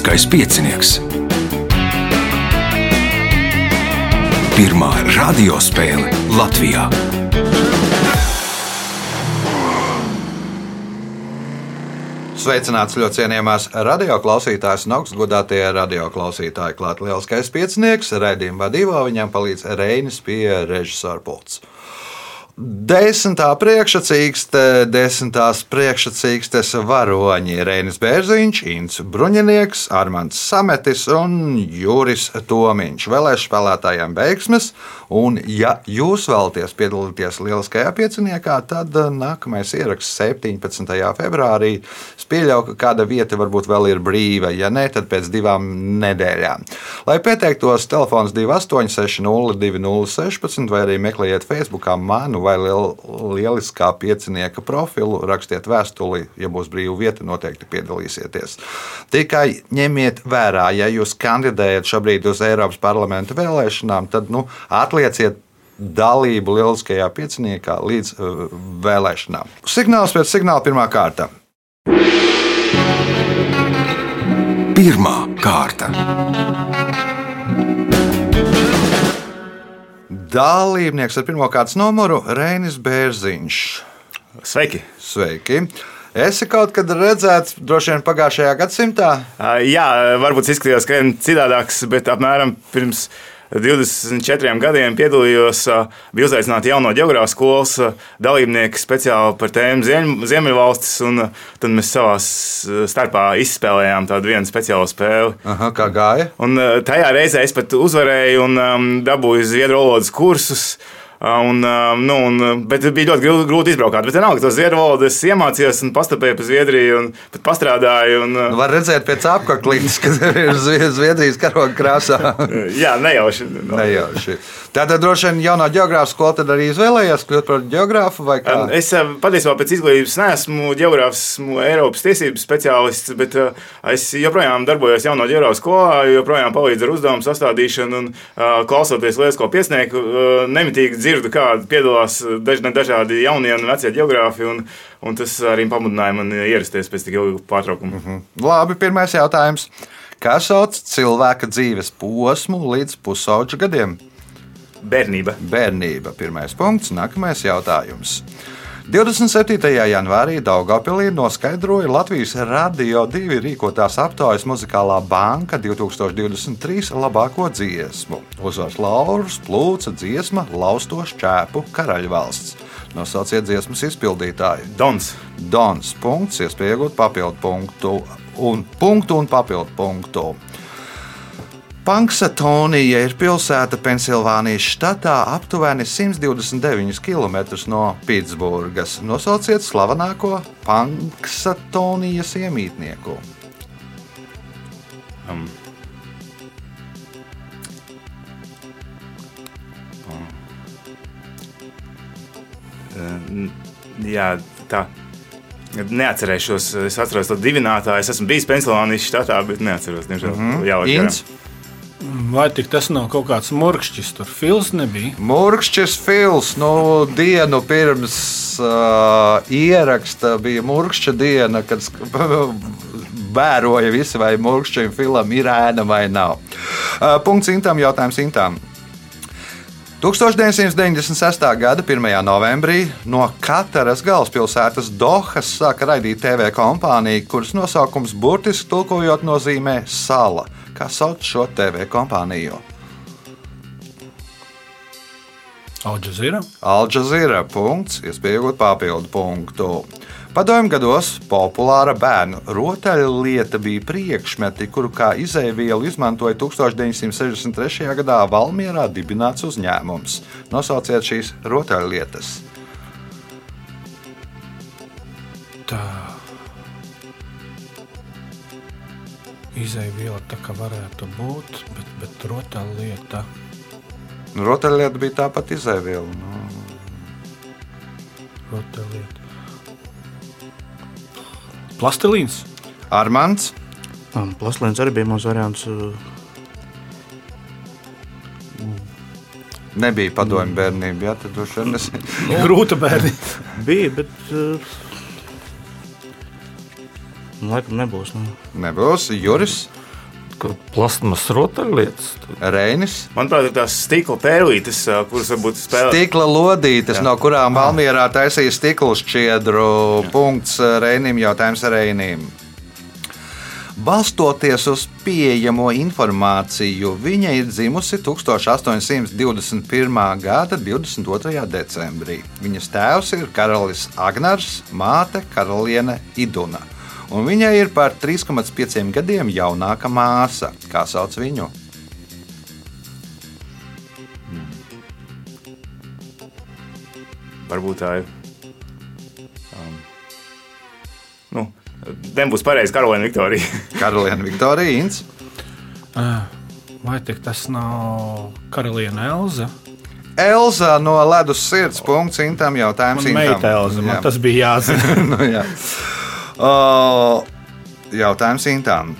Lieliskais piecinieks. Pirmā radiospēle Latvijā. Sveicināts ļoti cienījamās radioklausītājas un augstgadātie radioklausītāji. Klāt lielskais piecinieks, raidījuma vadībā viņam palīdz Reinis pie režisora pults. Desmitā priekšsacīkste, desmitās priekšsacīkstes varoņi Reinis Bērziņš, Inns Bruņinieks, Armāns Sametis un Juris Tomiņš. Vēlēšu spēlētājiem veiksmes, un ja jūs vēlaties piedalīties lieliskajā pieciniekā, tad uh, nākamais ieraksts 17. februārī. Es pieļauju, ka kāda vieta varbūt vēl ir brīva, ja ne, tad pēc divām nedēļām. Lai pieteiktos, telefons 2860 2016 vai arī meklējiet Facebookā manu vai liel, lieliskā piecinieka profilu, rakstiet vēstuli, ja būs brīva vieta, noteikti piedalīsieties. Tikai ņemiet vērā, ja jūs kandidējat šobrīd uz Eiropas parlamenta vēlēšanām, tad nu, atlieciet dalību lieliskajā pieciniekā līdz uh, vēlēšanām. Signāls pēc signāla pirmā kārta. Pirmā kārta. Dalībnieks ar pirmā kārtas numuru Reinis Bērziņš. Sveiki! Sveiki! Esi kaut kad redzēts, droši vien pagājušajā gadsimtā? Uh, Jā, varbūt izskatījās krietni citādāks, bet apmēram pirms 24 gadiem piedalījos, bija uzaicināti jauno geogrāfijas skolas dalībnieki speciāli par tēmu Ziem- Ziemeļvalstis, tad mēs savā starpā izspēlējām tādu vienu speciālu spēli. Aha, kā gāja? Un tajā reizē es pat uzvarēju un um, dabūju zviedru valodas kursus. Un, um, nu, un, bet bija ļoti grūti, izbraukt. Bet vienalga, to zviedru valodu es iemācījos un pastapēju pa Zviedriju un pat pastrādāju. Un, uh, Nu, Var redzēt pēc apgabaliem, kas ir Zvi- Zviedrijas karoga krāsā. jā, nejauši. Nu, Nejauši. Tātad droši vien jaunā geogrāfa skola tad arī izvēlējās kļūt par geogrāfu vai kā? Um, Es uh, patiesībā pēc izglītības neesmu geogrāfs, esmu Eiropas tiesības speciālists, bet uh, es joprojām darbojos jauno geogrāfu skolā, joprojām palīdzu ar uzdevumu sastādīšanu un klausoties Liesko piesnieku, uh, nemitīgi dzirdu, kā piedalās uh, daž, dažādi jaunie un vecie geogrāfi, un, un tas arī pamudināja man ierasties pēc tik ilga pārtraukuma. Uh -huh. Labi, pirmais jautājums. Kā sauc cilvēka dzīves posmu līdz pusauģa gadiem? Bērnība. Bērnība. Pirmais punkts. Nākamais jautājums. 27. janvārī Daugopilī noskaidroja Latvijas Radio 2 rīkotās aptaujas muzikālā banka 2023 labāko dziesmu. Uzvars Laurus plūca dziesma Laustošs ķēpu karaļvalsts. Nosauciet dziesmas izpildītāju. Dons. Dons. Punkts, iespēja iegūt papildu punktu un punktu un papildu punktu. Panksatonija ir pilsēta Pensilvānijas štatā, aptuveni 129 km no Pitsburgas. Nosauciet slavenāko Panksatonijas iemītnieku. Um. Uh, Jā, tā. Neatcerēšos, es atceros to dibinātāju. Es esmu bijis Pensilvānijas štatā, bet neatceros. Diemžēl, mm -hmm. Jā, Inns, Vai tas nav kaut kāds murkšķis, tur fils nebija? Murkšķis Fils, nu, dienu pirms uh, ieraksta bija Murkšķa diena, kad vēroja visi, vai Murkšķim filam ir ēna vai nav. Uh, punkts Intam, jautājums Intam. 1996. gada 1. novembrī no Kataras galvaspilsētas Dohas sāka raidīt TV kompānija, kuras nosaukums burtiski tulkojot nozīmē sala. Kā sauc šo TV kompāniju? Alžēra. Alžēra iespējot papildu punktu. Padomju gados populāra bērnu rotaļlieta bija priekšmeti, kuru kā izēvielu izmantoja 1963. gadā Valmjerā dibināts uzņēmums. Nosauciet šīs rotaļlietas. Tā. Izēviela tā kā varētu būt, bet, bet rotaļlieta. Nu, Rotaļlieta bija tāpat izēviela. Nu, rotaļlieta. Plastilīns. Armāns, Plaslēns arī bija mans variants. uh, nebija padomju bērnība, jā, tad droši vien es. Grūta bērni. Bija, bet. Uh, laikam nebūs. Nu. Nebūs Juris. plasmas rotaļlietas. Reinis. Manuprāt, ir tās stikla pērlītes, ā, kuras varbūt spēlē. Stikla lodītes, no kurām Valmjerā taisīja stikla šķiedru. Punkts Reinim, jautājums Reinim. Balstoties uz pieejamo informāciju, viņa ir dzimusi 1821. gada 22. decembrī. Viņas tēvs ir karalis Agnars, māte Karaliene Iduna. Un viņai ir par 3,5 gadiem jaunāka māsa. Kā sauc viņu? Varbūt tā ir. Um, nu, nebūs pareizi Karolīna Viktorija. Karaliene Viktorija Inns. Vai tik tas nav karaliene Elza? Elza no ledus sirds punkts Intam jautājums. Man Intam. meita Elza, man Jā. tas bija jāzina. nu, jā. O, jautājums Intam.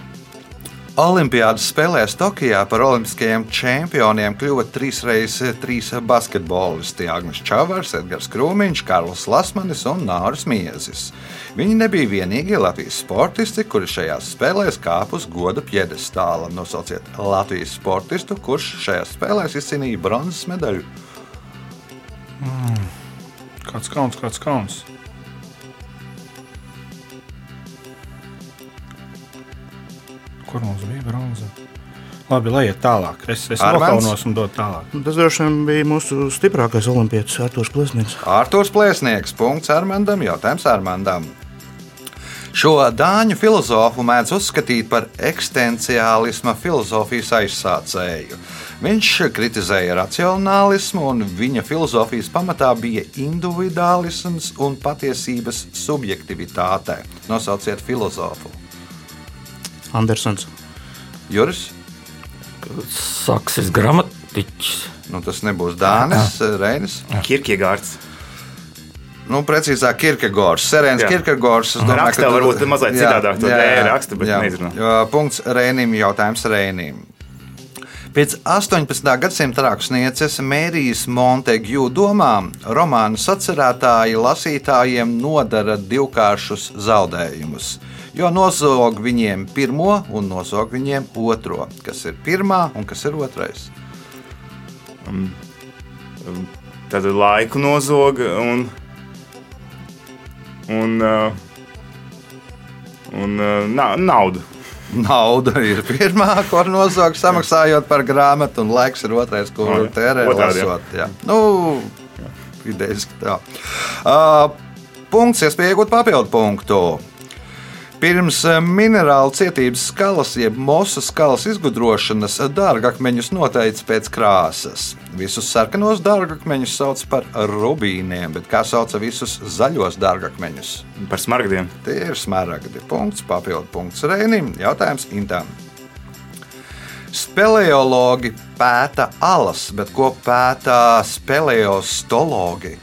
Olimpiādas spēlēs Tokijā par olimpiskajiem čempioniem kļuva trīsreiz trīs basketbolisti - Agnēs Čavars, Edgars Krūmiņš, Karls Lasmanis un Nāris Miezis. Viņi nebija vienīgie Latvijas sportisti, kuri šajās spēlēs kāpa uz goda piedestāla. Nosauciet Latvijas sportistu, kurš šajās spēlēs izcīnīja bronzas medaļu. Kāds kauns, kāds kauns. Kur mums bija bronza? Labi, lai iet tālāk. Es, es nokaunos un dodu tālāk. Tas droši vien bija mūsu stiprākais olimpietis, Arthurs Plesnieks. Arktūrs Plēsnieks, punkts Armandam, jautājums Armandam. Šo dāņu filozofu mēdz uzskatīt par eksistenciālisma filozofijas aizsācēju. Viņš kritizēja racionālismu, un viņa filozofijas pamatā bija individuālisms un patiesības subjektivitāte. Nosauciet filozofu. Andersons. Juris, Saksis gramatiķis. nu, tas nebūs Dānis, Reinis. Kirkegārds. Nu, precīzāk, Kirkegors. Serēns Jā. Kirkegors. es domāju, Rakstā ka tu- varbūt mazliet Jā, citādāk to jā, D raksta, bet jā. nezinu. Jā, Punkts Rēnim, jautājums Rēnim. Pēc 18. gadsimta rakstnieces Mērijas Montegju domām romānu sacerētāji lasītājiem nodara divkāršus zaudējumus, jo nozog viņiem pirmo un nozog viņiem otro. Kas ir pirmā un kas ir otrais? Tad laiku nozoga un. Un, uh, un uh, na, naudu. Nauda ir pirmā, ko nozog samaksājot par grāmatu, un laiks ir otrais, ko O, jā. tērē Otrādi, jā. lasot. Jā. Nu, idejas tā. Uh, punkts, iespēja iegūt papildu punktu. Pirms eh, minerālu cietības skalas, jeb mosu skalas izgudrošanas, dārgakmeņus noteica pēc krāsas. Visus sarkanos dārgakmeņus sauc par rubīniem, bet kā sauca visus zaļos dārgakmeņus? Par smaragdiem. Tie ir smaragdi. Punkts, papildu punkts Reinim. Jautājums Intam. Speleologi pēta alas, bet ko pēta speleostologi?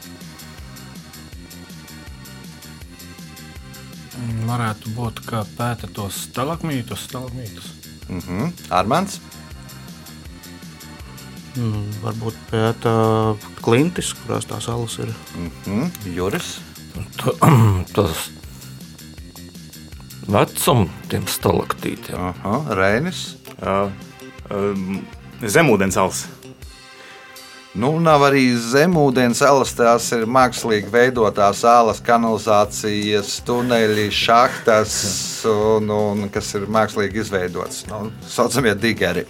Varētu būt, ka pēta tos stalagmītus, stalagmītus. Mhm. Armāns, Nu, varbūt pēta klintis, kurās tās salas ir. mhm. Juris, Ta- Tas vecums tiem stalaktītiem. Aha. Reinis. Uh, um, zemūdens salas. Nu, nav arī zemūdens salas, tās ir mākslīgi veidotās salas, kanalizācijas, tuneļi, šahtas, un, un kas ir mākslīgi izveidots. Nu, saucamie digeri.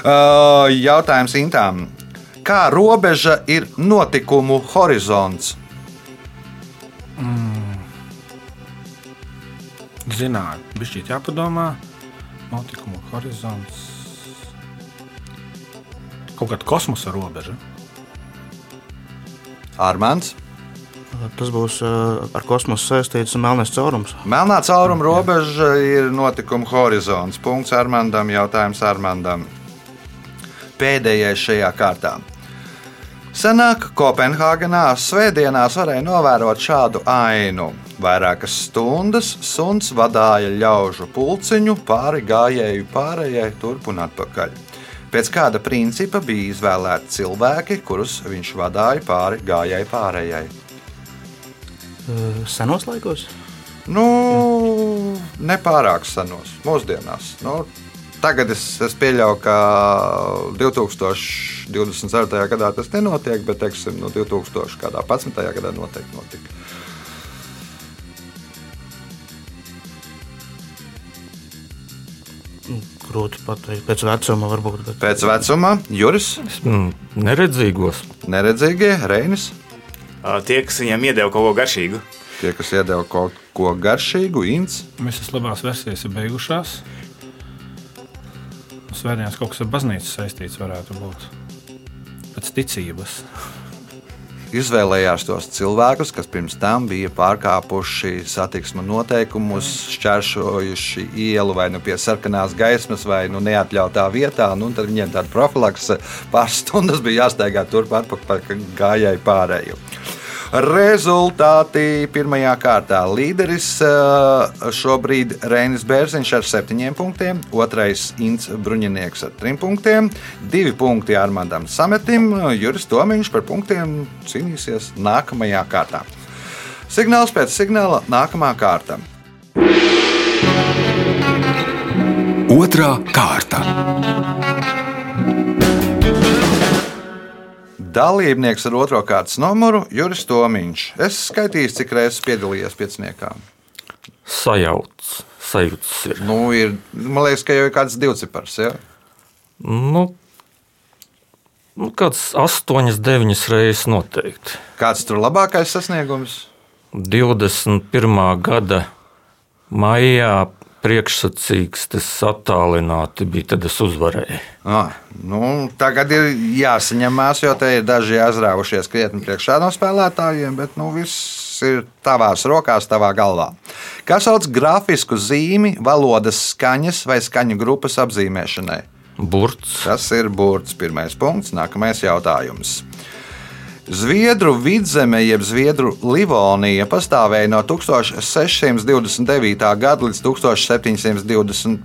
Uh, jautājums Intām. Kā robeža ir notikumu horizonts? Zināju, bija šķiet jāpadomā. Notikumu horizonts. Kaut kāda kosmosa robeža. Armāns. Tas būs uh, ar kosmosu saistīts melnais caurums. Melnā cauruma robeža ir notikuma horizonts. Punkts Armandam, jautājums Armandam. Pēdējais šajā kārtā. Senāk Kopenhāgenā svētdienās varēja novērot šādu ainu. Vairākas stundas suns vadīja ļaužu pulciņu pāri gājēju pārējai turp un atpakaļ. Pēc kāda principa bija izvēlēti cilvēki, kurus viņš vadīja pāri gājēji pārējai? Uh, senos laikos. Nu, nepārāk senos, mūsdienās. Nu, tagad es, es pieļauju, ka 2024. gadā tas nenotiek, bet teiksim, no 2011. gadā noteikti notika. Grūti pateikt, pēc vecuma varbūt. Bet... Pēc vecuma Juris, Mm, Neredzīgos. neredzīgie, Reinis, Tie, kas viņam iedeva kaut ko garšīgu. tie, kas iedeva kaut ko garšīgu, Inns. Visas labās versijas ir beigušās. Svētdienas kaut kas ar baznīcu saistīts varētu būt. Pēc ticības. Izvēlējās tos cilvēkus, kas pirms tam bija pārkāpuši satiksmes noteikumus, šķērsojuši ielu vai nu pie sarkanās gaismas, vai nu neatļautā vietā. Nu, tad viņiem tāda profilakse pāris stundas bija jāsteigā turp atpakaļ, ka gājēji pārēju. Rezultāti pirmajā kārtā. Līderis eh, šobrīd Reinis Bērziņš ar septiņiem punktiem, otrais Inns Bruņinieks ar trim punktiem, divi punkti Armandam Sametim, Juris Tomiņš par punktiem cīnīsies nākamajā kārtā. Signāls pēc signāla nākamā kārta. Otra kārta. Dalībnieks ar otro kārtas numuru Juris Tomiņš. Es skaitīju, cik reizes piedalījies pieciniekā. Sajauts. Sajūts ir. Nu, ir, man liekas, ka jau ir kāds divcipars. Ja? Nu, nu, kāds astoņas, deviņas reizes noteikti. Kāds tur labākais sasniegums? 21. gada maijā priekšsacīgs, tas attālināti bija, tad es uzvarēju. Ah, nu, tagad ir jāsaņemās, jo te ir daži aizrāvušies krietni priekšā no spēlētājiem, bet nu, viss ir tavās rokās, tavā galvā. Kas sauc grafisku zīmi, valodas skaņas vai skaņu grupas apzīmēšanai? Burts, Tas ir burts, pirmais punkts, nākamais jautājums. Zviedru vidzeme, jeb Zviedru Livonija, pastāvēja no 1629. gada līdz 1721.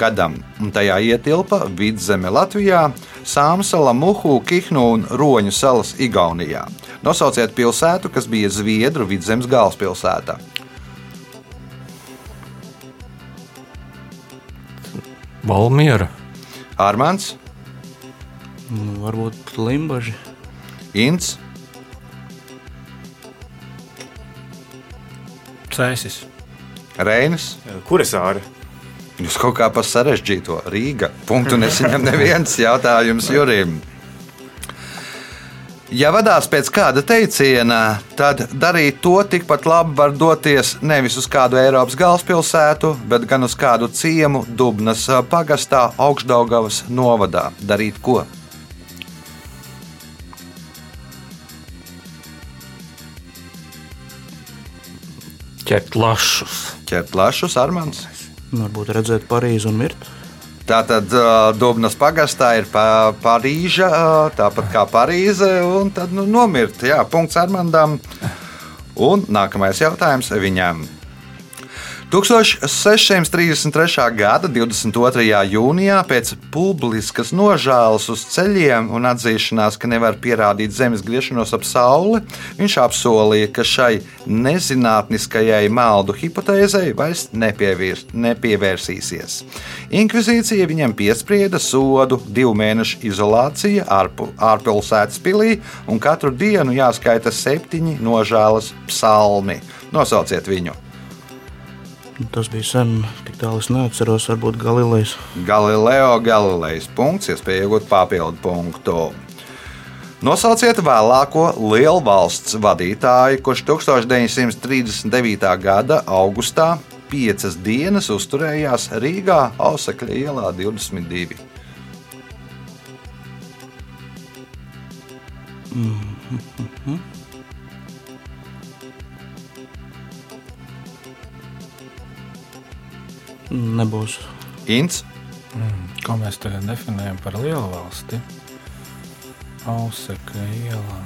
gadam, un tajā ietilpa vidzeme Latvijā, Sāmsala, Muhu, Kihnu un Roņu salas Igaunijā. Nosauciet pilsētu, kas bija Zviedru vidzemes galvaspilsēta. Valmiera, Armāns, Nu, varbūt limbaži. Inns, Cēsis. Reinis. Kuras ārā? Jūs kaut kā par sarežģīto Rīga. Punktu nesaņem neviens jautājums Jurim. Ja vadās pēc kāda teiciena, tad darīt to tikpat labi var doties nevis uz kādu Eiropas galvaspilsētu, bet gan uz kādu ciemu Dubnas pagastā, Augstdaugavas novadā. Darīt ko? Ķert lašus. Ķert lašus, Armāns. Nu, Varbūt redzēt Parīzi un mirt. Tātad Dubnas pagastā ir pa, Parīža, tāpat kā Parīze, un tad nu, nomirt. Jā, punkts Armandam. Un nākamais jautājums viņam. 1633. gada 22. jūnijā pēc publiskas nožēlas uz ceļiem un atzīšanās, ka nevar pierādīt zemes griešanos ap sauli, viņš apsolīja, ka šai nezinātniskajai meldu hipotēzei vairs nepievirs, nepievērsīsies. Inkvizīcija viņam piesprieda sodu, divu mēnešu izolācija ārpilsētas pilī un katru dienu jāskaita septiņi nožēlas psalmi. Nosauciet viņu! Tas bija sen, tik tālu es neatceros, varbūt Galilejs. Galileo Galilejas punkts, iespēja iegūt papildu punktu. Nosauciet vēlāko lielu valsts vadītāju, kurš 1939. gada augustā piecas dienas uzturējās Rīgā, Ausekļa ielā 22. Nebūs. Ints, Ko mēs tagad definējam par lielu valsti? Ausekļa ielā.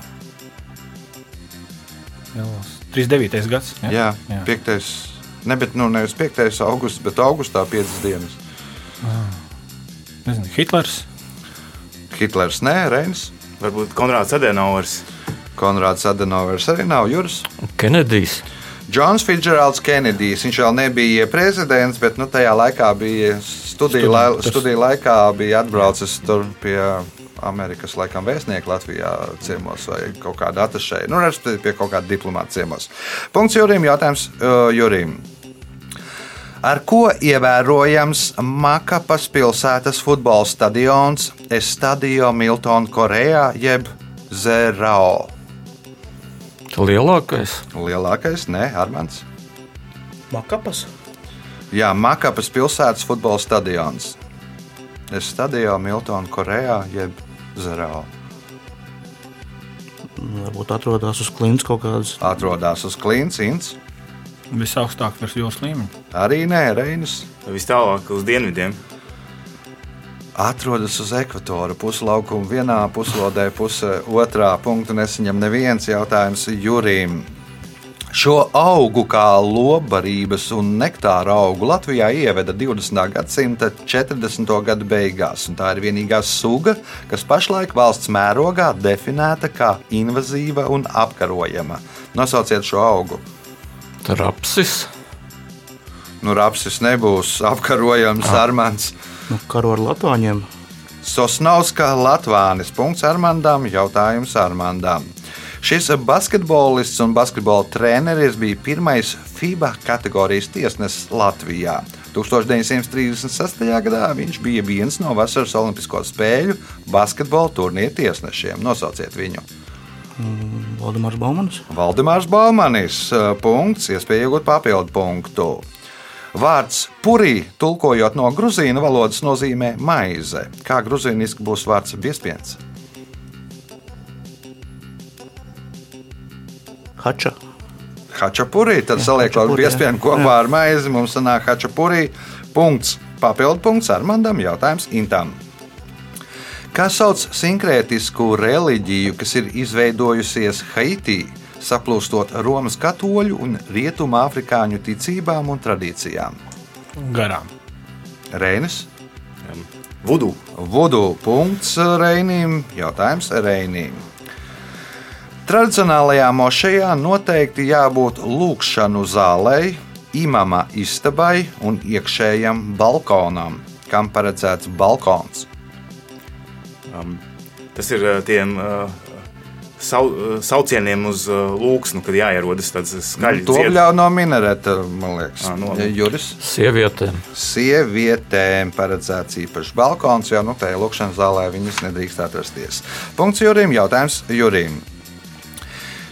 Ielas. 39. gads. jā, jā. 5. Ne, bet, nu, nevis 5. augusts, bet augustā 5 dienas. Nezinu, Hitlers. Hitlers nē, Reinis, Varbūt Konrāds Adenovers. Konrāds Adenovers arī nav Juris. Kenedijs, Džons Fitzgeralds Kenedijs. Viņš vēl nebija prezidents, bet nu, tajā laikā bija studiju, lai, studiju laikā bija atbraucis tur pie Amerikas laikam vēstnieka Latvijā ciemos vai kaut kāda atašēja. Nu, respektīvi pie kaut kāda diplomāta ciemos. Punkts Jurim, jautājums uh, Jurim. Ar ko ievērojams Makapas pilsētas futbola stadions Estadio Milton Korejā jeb Zerao? Lielākais. Lielākais, ne, Armāns. Makapas. Jā, Makapas pilsētas futbola stadions. Estadio Milton Korejā jeb Zerao. Varbūt atrodas uz klints kaut kādas. Atrodas uz Klints, Visaugstāk virs jūras līmeņa. arī nē, Reinis. Vis tālāk uz dienvidiem. Atrodas uz ekvatora puslaukuma, vienā puslodē, pusē, otrā punkta nesaņem neviens jautājums Jurim. Šo augu kā lobarības un nektāra augu Latvijā ieveda 20. gadsimta 40. gada beigās, un tā ir vienīgā suga, kas pašlaik valsts mērogā definēta kā invazīva un apkarojama. Nosauciet šo augu. Rapsis. Nu, rapsis nebūs apkarojams, Armāns. Nu, karo ar Latvāņiem. Sosnauska Latvānis. Punkts Armandam. Jautājums Armandam. Šis basketbolists un basketbola treneris bija pirmais FIBA kategorijas tiesnesis Latvijā. 1936. gadā viņš bija viens no vasaras Olimpisko spēļu basketbola turnīra tiesnešiem. Nosauciet viņu. Valdemārs Baumanis. Valdemārs Baumanis. Punkts, iespēja iegūt papildu punktu. Vārds purī, tulkojot no grūzīnu valodas, nozīmē maize. Kā grūzīniski būs vārds biespiens? Hača. Hačapurī, tad saliekot biespienu jā. kopā ar maizi, mums sanāk hačapurī. Punkts. Papildu punkts Armandam, jautājums Intam. Kā sauc sinkrētisku reliģiju, kas ir izveidojusies Haitī, saplūstot Romas katoļu un rietumu afrikāņu ticībām un tradīcijām? Garām. Reinis, Vudu. Vudu punkts Reinim, jautājums Reinim. Tradicionālajā mošejā noteikti jābūt lūkšanu zālei, imama istabai un iekšējam balkonam, kam paredzēts balkons. Um, tas ir uh, tiem uh, sau, uh, saucieniem uz uh, lūksnu, kad jāierodas tāds skaļs Nu, To bļauj no minareta, man liekas. Ā, no- Juris. Sievietēm. Sievietēm paredzēts īpašs balkons, jo nu, tajā lukšanas zālē viņas nedrīkst atrasties. Punkts Jurim, jautājums Jurim.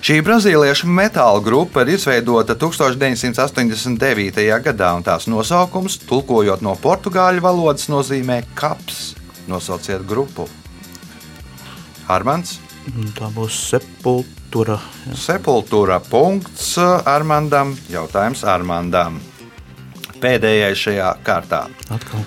Šī brazīliešu metāla grupa ir izveidota 1989. gadā, un tās nosaukums, tulkojot no portugāļu valodas, nozīmē kaps. Nosauciet grupu. Armāns, Un Tā būs sepultūra. Sepultūra punkts Armandam, jautājums Armandam. Pēdējais šajā kārtā. Atkal.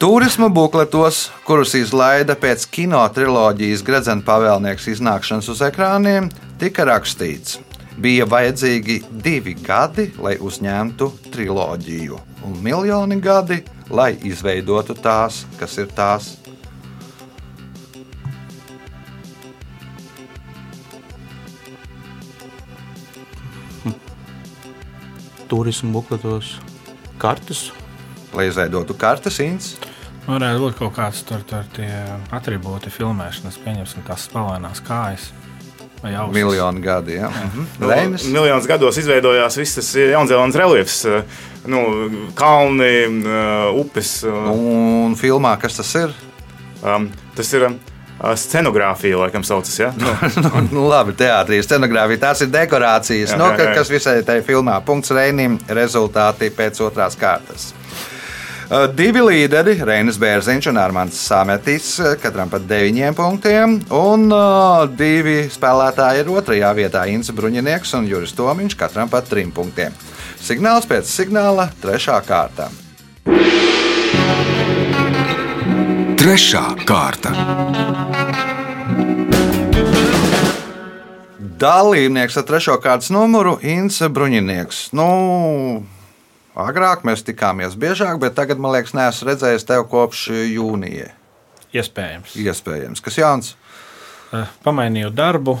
Turisma bukletos, kurus izlaida pēc kino triloģijas Gradzena pavēlnieks iznākšanas uz ekrāniem, tika rakstīts, bija vajadzīgi divi gadi, lai uzņemtu triloģiju, un miljoni gadi, lai izveidotu tās, kas ir tās. Turismu bukletos. Kartes. Lai izveidotu kartes ints, Varētu būt kaut kāds tur, tur tie atribūti filmēšanas, pieņemsim tās spēlēnās kājas miljoni gadi. Ja? Mhm. Nu? Miljonus gados izveidojās viss tas Jaunzēlandes reliefs, uh, nu, kalni, uh, upes. uh, Un filmā kas tas ir? Um, tas ir um, scenogrāfija, laikam, saucas. Ja? Nu, nu, nu, labi, teātrī, scenogrāfija, tās ir dekorācijas, Jā, no, jā, jā. kas visai tajā filmā. Punkts Reinim, rezultāti pēc otrās kārtas. Divi līderi, Reinis Bērziņš un Armāns Sametis, katram pa deviņiem punktiem, un uh, divi spēlētāji ir otrajā vietā - Inns Bruņinieks un Juris Tomiņš, katram pa trim punktiem. Signāls pēc signāla - trešā kārta. Trešā kārta. Dalībnieks ar trešo kārtas numuru - Inns Bruņinieks. Nu, agrāk mēs tikāmies biežāk, bet tagad, man liekas, neesmu redzējis tevi kopš jūnija. Iespējams. Iespējams, kas jauns. Eh, Pamainīju darbu.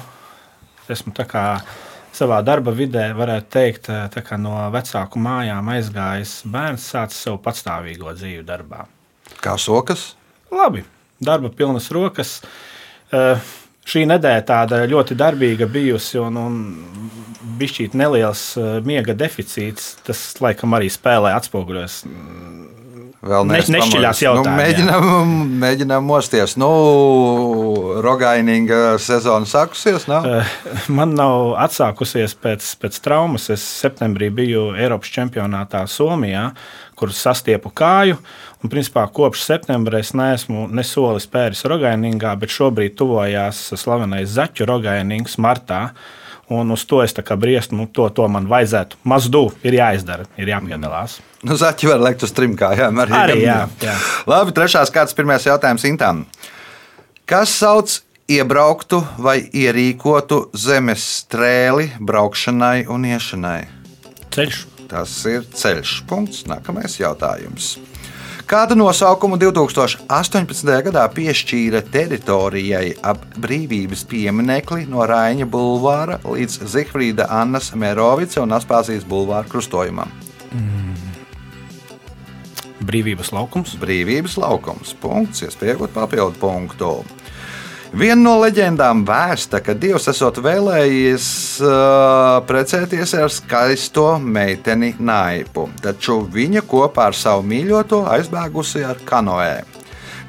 Esmu tā kā savā darba vidē, varētu teikt, eh, no vecāku mājām aizgājis bērns, sācis savu patstāvīgo dzīvi darbā. Kā sokas? Labi, darba pilnas rokas. Eh, Šī nedēļa tāda ļoti darbīga bijusi un, un bišķīt neliels eh, miega deficīts. Tas, laikam, arī spēlē atspoguļos Vēl Ne- nešķiļās jautājumi, Nu, mēģinām, mēģinām mosties. Nu, Rogaininga sezona sākusies. Nav? Eh, Man nav atsākusies pēc, pēc traumas. Es septembrī biju Eiropas čempionātā Somijā, kur sastiepu kāju. Un, principā, kopš septembra es neesmu ne soli spēris Rogainingā, bet šobrīd tuvojās slavenais Zaķu Rogainings martā. Un uz to es tā kā briestu, nu, to, to man vajadzētu. Mazdu ir jāizdara, ir jāpiedalās. Nu, Zaķi var lekt uz trim kājām. Arī, Arī, jā, jā. Labi, trešās kārtas, pirmais jautājums Intam. Kas sauc iebrauktu vai ierīkotu zemes strēli braukšanai un iešanai? Ceļš. Tas ir ceļš. Punkts. Nākamais jautājums. Kādu nosaukumu 2018. gadā piešķīra teritorijai ap brīvības pieminekli no Raņa bulvāra līdz Zifrīda Annas Mērovica un Aspāzijas bulvāra krustojumam? Brīvības laukums. Brīvības laukums. Punkts, iespējot papildu punktu. Viena no leģendām vēsta, ka Dievs esot vēlējies uh, precēties ar skaisto meiteni Naipu, taču viņa kopā ar savu mīļoto aizbēgusi ar kanoē.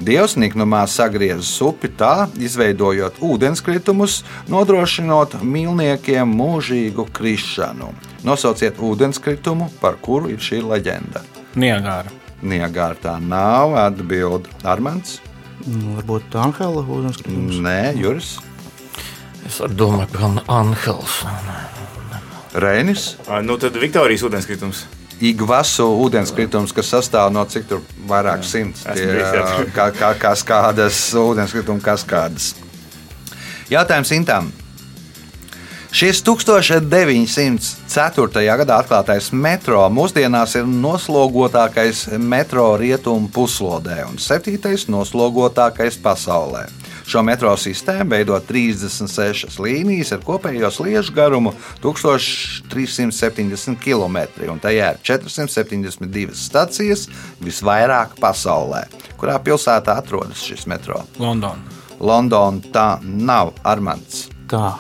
Dievs niknumā sagriezis upi tā, izveidojot ūdenskritumus, nodrošinot mīlniekiem mūžīgu krišanu. Nosauciet ūdenskritumu, par kuru ir šī leģenda. Niagāra. Niagārtā nav atbildi. Armāns? Nu, varbūt Anhela ūdenskritums. Nē, Juris. Es arī domāju, ka Anhels. Reinis. Ā, Nu, tad Viktorijas ūdenskritums. Igvasu ūdenskritums, kas sastāv no cik tur vairāk simts tie, jā. kā, kā, kaskādas, ūdenskrituma kaskādas. Jautājums Intam. Šis 1904. gadā atklātais metro mūsdienās ir noslogotākais metro rietumu puslodē un septītais noslogotākais pasaulē. Šo metro sistēmu veido 36 līnijas ar kopējo sliežu garumu 1370 km, un tajā ir 472 stacijas, visvairāk pasaulē. Kurā pilsētā atrodas šis metro? Londona. Londona tā nav Armāns. Tā.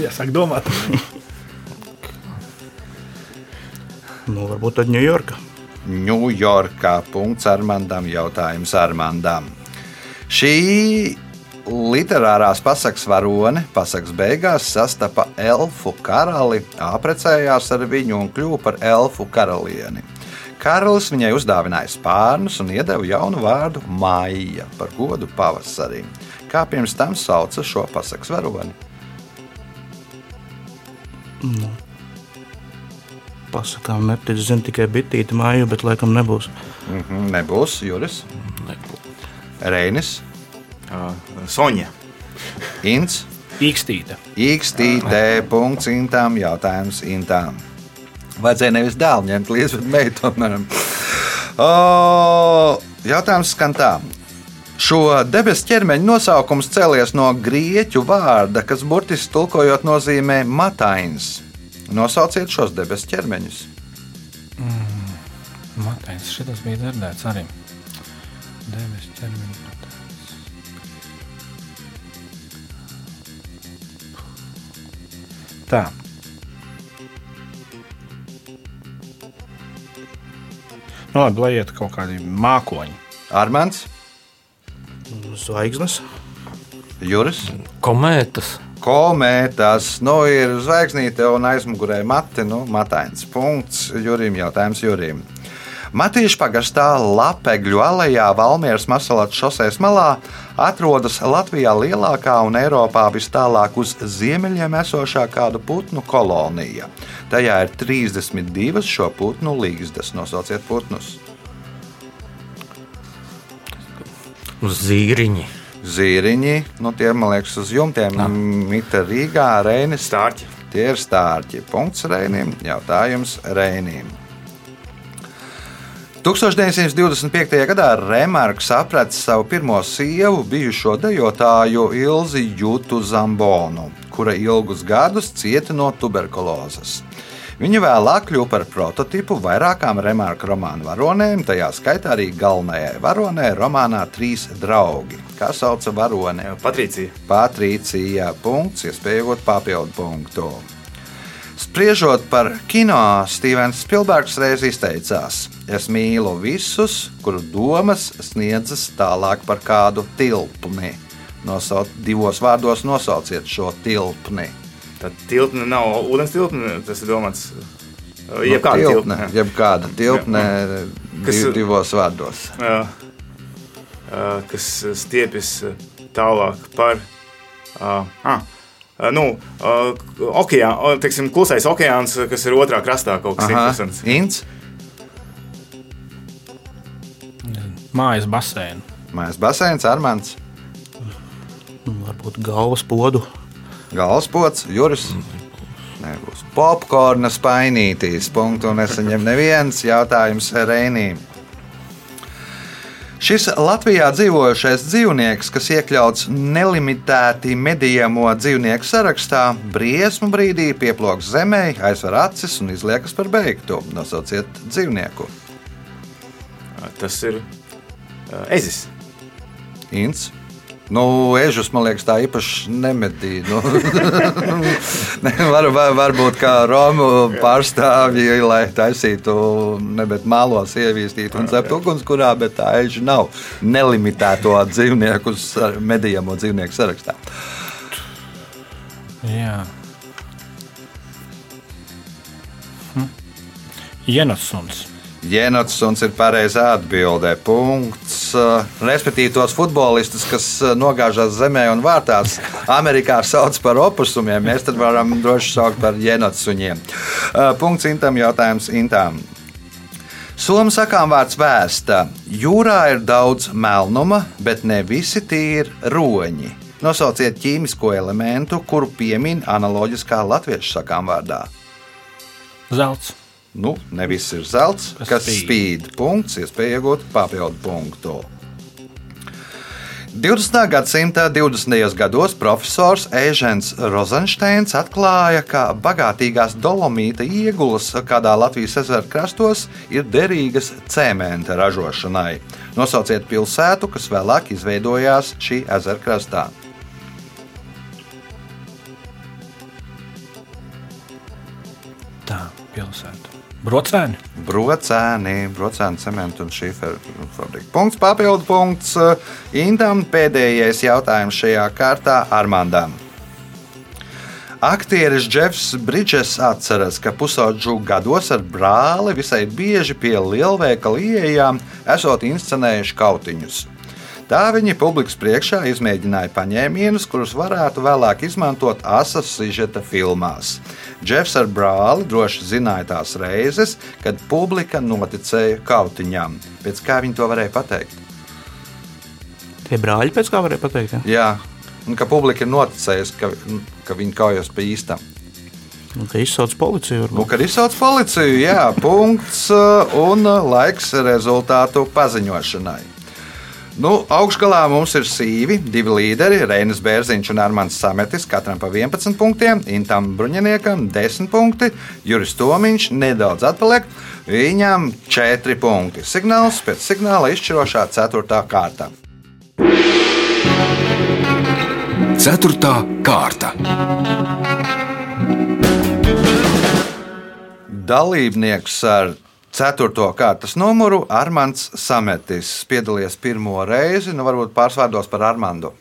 Jāsāk domāt. Nu, varbūt tad Ņujorka. Ņujorkā. Punkts Armandam. Jautājums Armandam. Šī literārās pasakas varone pasakas beigās sastapa elfu karali, apprecējās ar viņu un kļuva par elfu karalieni. Karalis viņai uzdāvināja spārnus un iedeva jaunu vārdu Maija par godu pavasarim. Kā pirms tam sauca šo pasakas varoni? Pasakām, neticu, zinu tikai bitīti māju, bet laikam nebūs. Mhm, nebūs Juris, Reinis, Ā, Soņa. Inns. Īkstīta. Ikstītē, punkts intām, jautājums intām. Vajadzēja nevis dēlu ņemt līdzi, bet meitu tomēr. O, Jautājums skan tā. Šo debesu ķermeņa nosaukums cēlies no grieķu vārda, kas burtiski tulkojot nozīmē matains. Nosauciet šos debesu ķermeņus. Matēns, šis bija dzirdēts arī. Devis ķermeņa matēns. Tā. Nu, labi, lai iet kaut kādi mākoņi. Armāns, Zvaigznes. Juris, Komētas. komētas, nu ir zvaigznīte un aizmugurē mati, nu, matains. Punkts Jurim, jautājums Jurim. Matīša pagastā Lapegļu alejā Valmieras Masalāta šoseis malā atrodas Latvijā lielākā un Eiropā vis tālāk uz ziemeļiem esošā kādu putnu kolonija. Tajā ir 32 šo putnu līgzdas. Nosauciet putnus. Zīriņi. Zīriņi, nu tie man liekas uz jumtiem, Mita Rīgā, Reinis. Stārķi. Tie ir stārķi. Punkts Reinim. Jautājums Reinim. 1925. gadā Remarks aprec savu pirmo sievu, bijušo dejotāju Ilzi Jutu Zambonu, kura ilgus gadus cieta no tuberkulozes. Viņa vēlāk kļuva par prototipu vairākām Remarka romānu varonēm, tajā skaitā arī galvenajai varonē romānā Trīs draugi. Kā sauca varone? Patricija. Patricija. Punkts, iespējot papildu punktu. Spriežot par kino, Stevens Spilbergs reiz izteicās: Es mīlu visus, kuru domas sniedzas tālāk par kādu tilpni. Nosauc, divos vārdos nosauciet šo tilpni. Tad tilpne nav ūdens tilpne, tas ir domāts. Nu, Jebkāda tilpne, tilpne. jebkāda tilpne Kas- div, divos vārdos. Jā. Ā, Kas stiepjas tālāk par. ā, ah, Nu, okeāna, teiksim, klusais okeāns, kas ir otrā krastā, kaut kas Aha, interesants. Ints, Mājas basēnu. Mājas basēns, Armāns, Nu, Varbūt galvas podu. Galvaspods, Juris. Nebūs. Popkorna spainītīs. Punktu nesaņem neviens jautājums Reinīm. Šis Latvijā dzīvojošais dzīvnieks, kas iekļauts nelimitēti medījamo dzīvnieku sarakstā, briesmu brīdī pieplūks zemē, aizver acis un izliekas par beigtu. Nosauciet dzīvnieku. Tas ir ā, ezis. Ints. Nu, ežus, man liekas, tā īpaši nemedīja. Nu, ne, var, var, varbūt kā Romu pārstāvji, lai taisītu, nebet mālos ievīstītu un cept ugunskurā, bet tā eža nav nelimitēto dzīvnieku, medījamo dzīvnieku sarakstā. Jā. Hm. Jenosuns. Jēnots ir pareizā atbildē. Punkts. Uh, Respektīvi, tos futbolistus, kas uh, nogāžās zemē un vārtās, Amerikā sauc par opusumiem. Mēs tad varam droši saukt par jēnotsuņiem. Uh, Punkts Intam, jautājums Intām. Somu sakām vārds vēsta. Jūrā ir daudz melnuma, bet ne visi tie ir roņi. Nosauciet ķīmisko elementu, kuru piemin analoģiskā latviešu sakām vārdā. Zelts. Nu, ne viss ir zelts, kas, Kas kas spīd. spīd. Punkts, iespēja iegūt papildu punktu. 20. gadsimta 20. gados profesors Ežens Rozensteins atklāja, ka bagātīgās dolomīta iegulas kādā Latvijas ezera krastos ir derīgas cementa ražošanai. Nosauciet pilsētu, kas vēlāk izveidojās šī ezera krastā. Tā, pilsēta. Brocēni. Brocēni, brocēni cementu un šīferu fabrika. Punkts, papildu punkts. Indam pēdējais jautājums šajā kārtā Armandam. Aktieris Jeffs Bridges atceras, ka pusaudžu gados ar brāli visai bieži pie lielveikala ieejām esot inscenējuši kautiņus. Tā viņi publikas priekšā izmēģināja paņēmienus, kurus varētu vēlāk izmantot asas sižeta filmās. Jeffs ar brāli droši zināja tās reizes, kad publika noticēja kautiņām. Pēc kā viņi to varēja pateikt? Tie brāļi pēc kā varēja pateikt. Ja? Jā, un ka publika ir noticējusi, ka, ka viņi kaujas pa īstam. Nu, ka izsauc policiju. Nu, Varbūt. kad izsauc policiju, jā, punkts un laiks rezultātu paziņošanai. Nu, augšgalā mums ir sīvi, divi līderi, Reinas Bērziņš un Armāns Sametis, katram pa 11 punktiem, Intam Bruņiniekam 10 punkti, Juris Tomiņš nedaudz atpaliek, viņam 4 punkti. Signāls pēc signāla izšķirošā 4. kārta. Ceturtā kārta. Dalībnieks ar 4. kārtas numuru Armāns Sametis piedalījies pirmo reizi, nu varbūt pārsvārdos par Armāndu.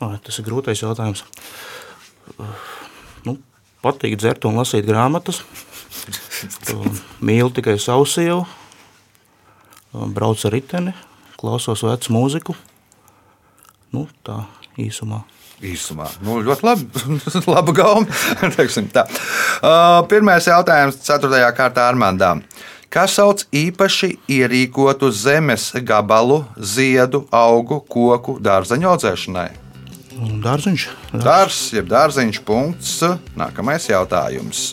Ai, Tas ir grūtais jautājums. Nu, patīk dzert un lasīt grāmatas. Mīlu tikai savu sievu. Braucu ar riteni, klausos vecu mūziku. Nu, tā īsumā. Īsumā, nu, ļoti labi. Teiksim tā. Uh, Pirmais jautājums, 4. kārtā Armāndā. Kā sauc īpaši ierīkotu zemes gabalu, ziedu, augu, koku dārzeņu audzēšanai? Dārziņš. Dārzs, jeb dārziņš, punkts. Nākamais jautājums.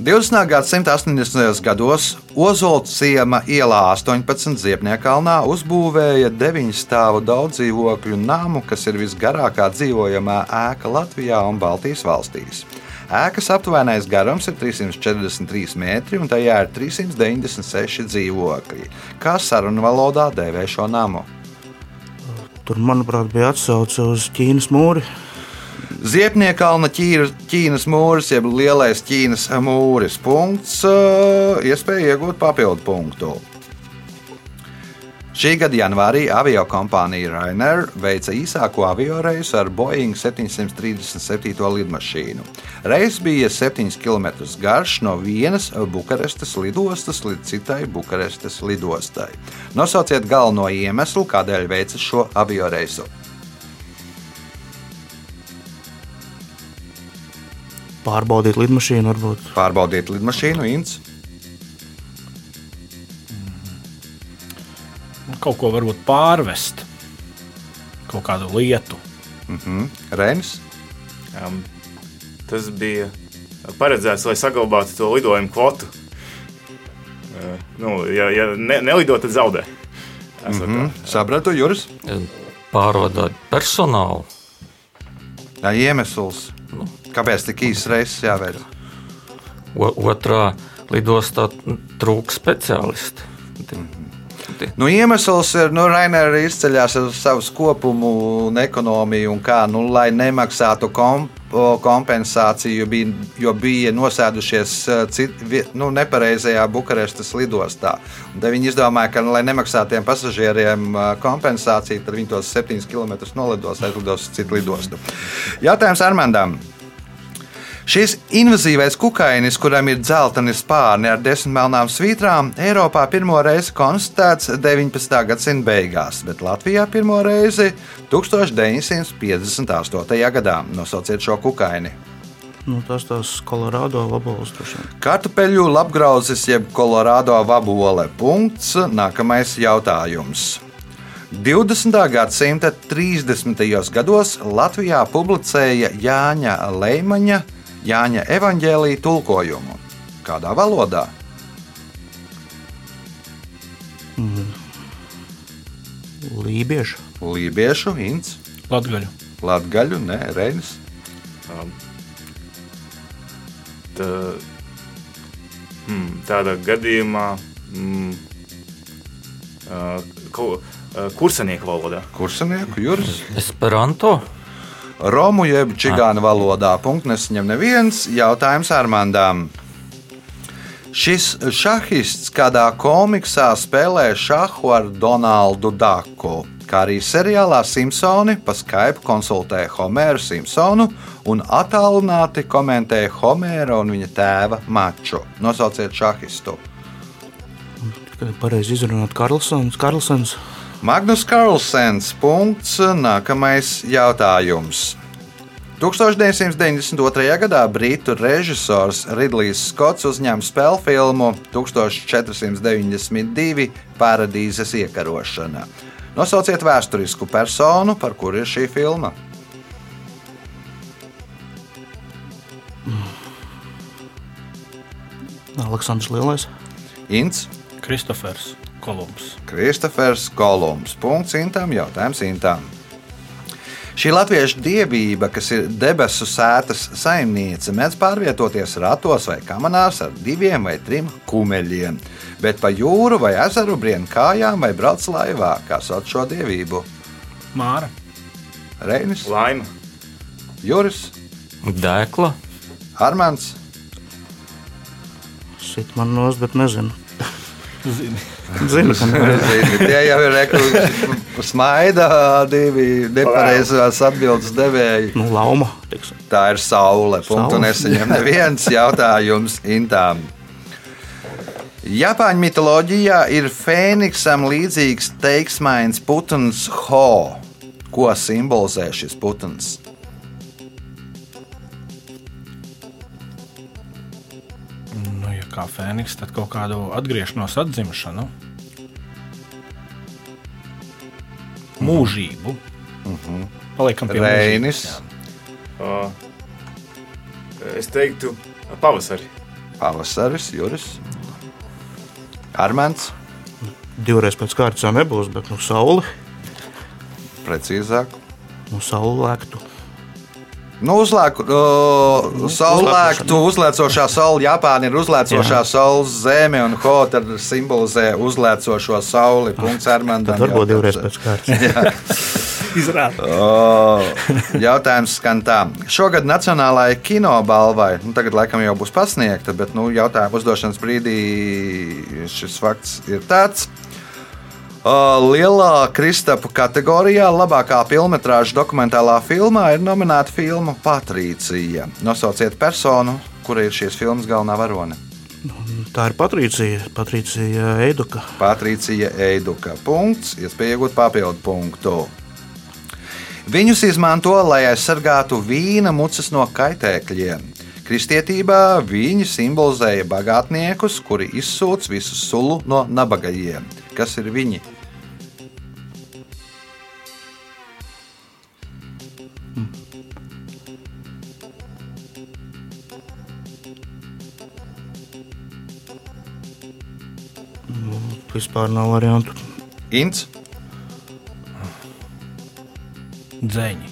20. gadsimta 80. gados Ozolciema ielā 18 Ziepniekalnā uzbūvēja 9 stāvu daudz dzīvokļu namu, kas ir visgarākā dzīvojamā ēka Latvijā un Baltijas valstīs. Ēkas aptuvenais garums ir 343 metri un tajā ir 396 dzīvokļi. Kā sarunu valodā dēvē šo namu? Tur, manuprāt, bija atsauce uz Ķīnas mūri. Ziepniekalna Ķīra- Ķīnas mūris, jeb lielais Ķīnas mūris. Punkts, iespēja iegūt papildu punktu. Šī gada janvārī avio kompānija Rainer veica īsāko avio reisu ar Boeing 737 lidmašīnu. Reis bija 7 km garš no vienas Bukarestas lidostas līdz citai Bukarestas lidostai. Nosauciet galveno iemeslu, kādēļ veica šo avio Pārbaudīt lidmašīnu, varbūt Pārbaudiet lidmašīnu, Inns. Kaut ko varbūt pārvest, kaut kādu lietu. Reinis. Um, tas bija paredzēts, lai saglabātu to lidojumu kvotu. Uh, nu, ja ja ne, nelido, tad zaudē. Mm -hmm. Sapratu, Juris. Pārvadāt personālu. Jā, iemesls. Kāpēc tik īsts reizes jāveic? Otrā lidostā trūks speciālisti. Nu, iemesls ir, nu, Rainera izceļās ar savu kopumu un ekonomiju, un kā, nu, lai nemaksātu kom, o, kompensāciju, bija, jo bija nosēdušies eh, cit, nu, nepareizajā Bukarestas lidostā. Un tad viņi izdomāja, ka, nu, lai nemaksātu tiem pasažieriem eh, kompensāciju, tad viņi tos 7 km nolidos, aizlidos uz citu lidostu. Jautājums Armandam. Šis invazīvais kukainis, kuram ir dzelteni spārni ar desmit melnām svītrām, Eiropā pirmo reizi konstatēts 19. gadsimta beigās, bet Latvijā pirmo reizi 1958. gadā. Nosauciet šo kukaini. nu, tas tās Kolorādo vaboles. Kartupeļu lapgrauzis jeb Kolorādo vabole. Punkts. Nākamais jautājums. 20. gadsimta 30. gados Latvijā publicēja Jāņa Leimaņa Jāņa evaņģēlīja tulkojumu. Kādā valodā? Lībiešu. Lībiešu, Inns, Latgaļu. Latgaļu, nē, Reinis. Tā, hmm, tādā gadījumā hmm, uh, ko, uh, kursanieku valodā. Kursanieku, Juris. Esperanto. Romu jeb čigānu valodā. Punkts nesaņem neviens. Jautājums Armandām. Šis šahists kādā komiksā spēlē šahu ar Donaldu Daku, kā arī seriālā Simpsoni pa Skype konsultē Homeru Simpsonu un attālināti komentē Homēra un viņa tēva maču. Nosauciet šahistu. Pareizi izrunāt Karlsons. Karlsons. Magnus Carlsens. Punkts. Nākamais jautājums. 1992. gadā britu režisors Ridlijs Skots uzņēma spēļu filmu 1492 Paradīzes iekarošana. Nosauciet vēsturisku personu, par kuru ir šī filma. Aleksandrs Lielais. Ints, Kristofers Kolumbs. Kristofers Kolumbs. Punkts Intam, jautājums Intam. Šī latviešu dievība, kas ir debesu sētas saimniece, mēdz pārvietoties ratos vai kamanās ar diviem vai trim kumeļiem, bet pa jūru vai ezeru brien kājām vai brauc laivā, kā sauc šo dievību. Māra. Reinis, Laima. Juris, Dēkla. Armāns, Sit man nos, bet nezinu. Zinu, Tie jau ir reklāmas, smaida divi nepareizās atbildes devēji. Nu, lauma. Tiksim. Tā ir saule. Punktu Saule. nesaņem neviens jautājums Intām. Japāņu mitoloģijā ir fēniksam līdzīgs teiksmains putns Ho. Ko simbolizē šis putns? Kā fēniks, tad kaut kādu atgriešanos, atzimšanu, mūžību. Paliekam pie Reinis. Uh, es teiktu, pavasari. Pavasaris, Juris, Armēns. Divreiz pēc kārtas jau nebūs, bet nu, saule, Precīzāk. nu, saulēktu. Nu, uzlēku, uh, saulēktu, uzlēcošā saule. Japāna ir uzlēcošā saules zeme, un Ho tad simbolizē uzlēcošo sauli. Punkts Armandam. Tad varbūt divreiz pēc kārtas. Izrādās. Jautājums skan tā. Šogad Nacionālajai kinobalvai, nu, tagad laikam jau būs pasniegta, bet nu, jautājuma uzdošanas brīdī šis fakts ir tāds. O, Lielā Kristapa kategorijā labākā filmas dokumentālā filmā ir nominēta filma Patricija. Nosauciet personu, kura ir šīs filmas galvenā varone. Tā ir Patricija, Patricija Eiduka. Patricija Eiduka. Punkts, iespēja iegūt papildu punktu. Viņus izmanto, lai aizsargātu vīna mucas no kaitēkļiem. Kristietībā viņi simbolizēja bagātniekus, kuri izsūc visu sulu no nabagajiem. Kas ir viņi? Vispār nav variantu. Ints, Dzēņi.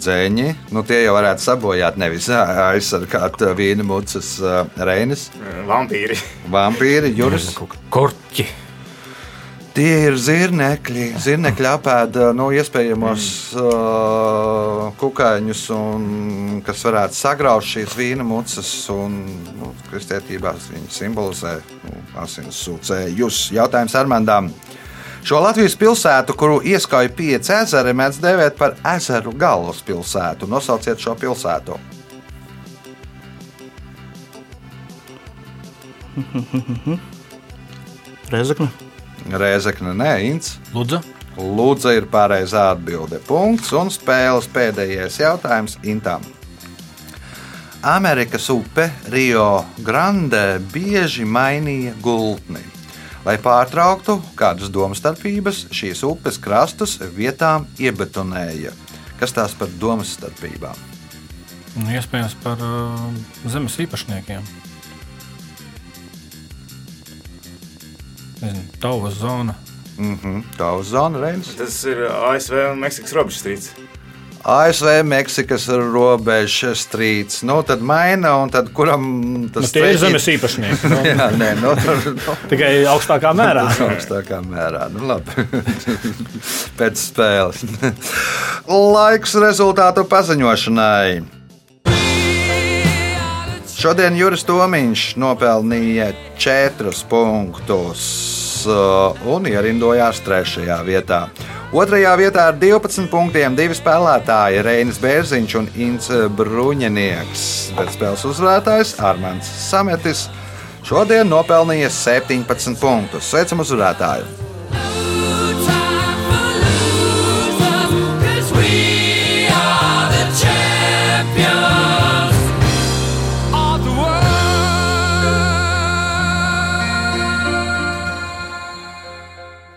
dzēņi. Nu, tie jau varētu sabojāt, nevis ā, aizsargāt ā, vīna mucas ā, reinis, Vampīri. vampīri, juris. Korķi. Tie ir zirnekļi. Zirnekļi apēda nu, iespējamos uh, kukaiņus, un, kas varētu sagraut šīs vīna mucas. Un, nu, kristietībā viņi simbolizē nu, asins sūcējus. Jautājums Armandām. Šo Latvijas pilsētu, kuru ieskauj pieci ezeri, mēdz dēvēt par ezeru galvaspilsētu. Nosauciet šo pilsētu. Rezekne. Rēzekne, nē, Ints. Lūdzu. Lūdzu, ir pareizā atbilde. Punkts un spēles pēdējais jautājums Intam. Amerikas upe Rio Grande bieži mainīja gultni. Lai pārtrauktu kādas domstarpības, šīs upes krastus vietām iebetonēja. Kas tās par domstarpībām? Nu, iespējams, par uh, zemes īpašniekiem. Tauva zona. Mhm, Tā uz zona Reinas. Tas ir ASV un Meksikas robežas strīds. ASV, Meksikas robežas strīds. Nu, tad maina, un tad kuram Nu, tas tie ir zemes īpašnieki. Nu, Jā, nē, nu, nu, tikai augstākā mērā. augstākā mērā. Nu, labi. Pēc spēles. Laiks rezultātu paziņošanai. Šodien Juris Tomiņš nopelnīja 4 punktus uh, un ierindojās 3. vietā. Otrajā vietā ar 12 punktiem divi spēlētāji - Reinis Bērziņš un Inns Bruņinieks. Bet spēles uzvarētājs Armāns Sametis šodien nopelnīja 17 punktus. Sveicam uzvarētāju!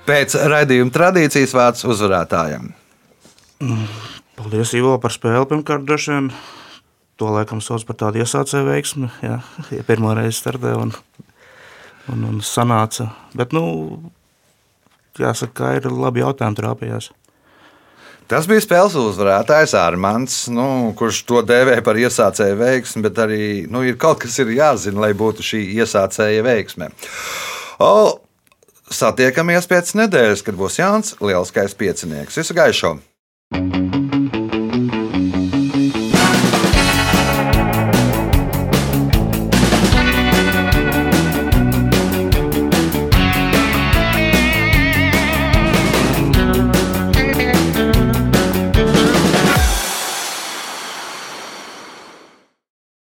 Pēc raidījuma tradīcijas vārds uzvarētājam. Paldies, Ivo, par spēli. Pirmkārt, droši vien to laikam sauc par tādu iesācēju veiksmi. Jā, ja pirmā reize startē un, un, un sanāca. Bet, nu, jāsaka, ka ir labi jautājumi trāpījās. Tas bija spēles uzvarētājs Armāns, nu, kurš to dēvē par iesācēju veiksmi, bet arī nu, ir kaut kas ir jāzina, lai būtu šī iesācēja veiksme. O, satiekamies pēc nedēļas, kad būs Jānis Lielskais piecinieks. Visu gaišu!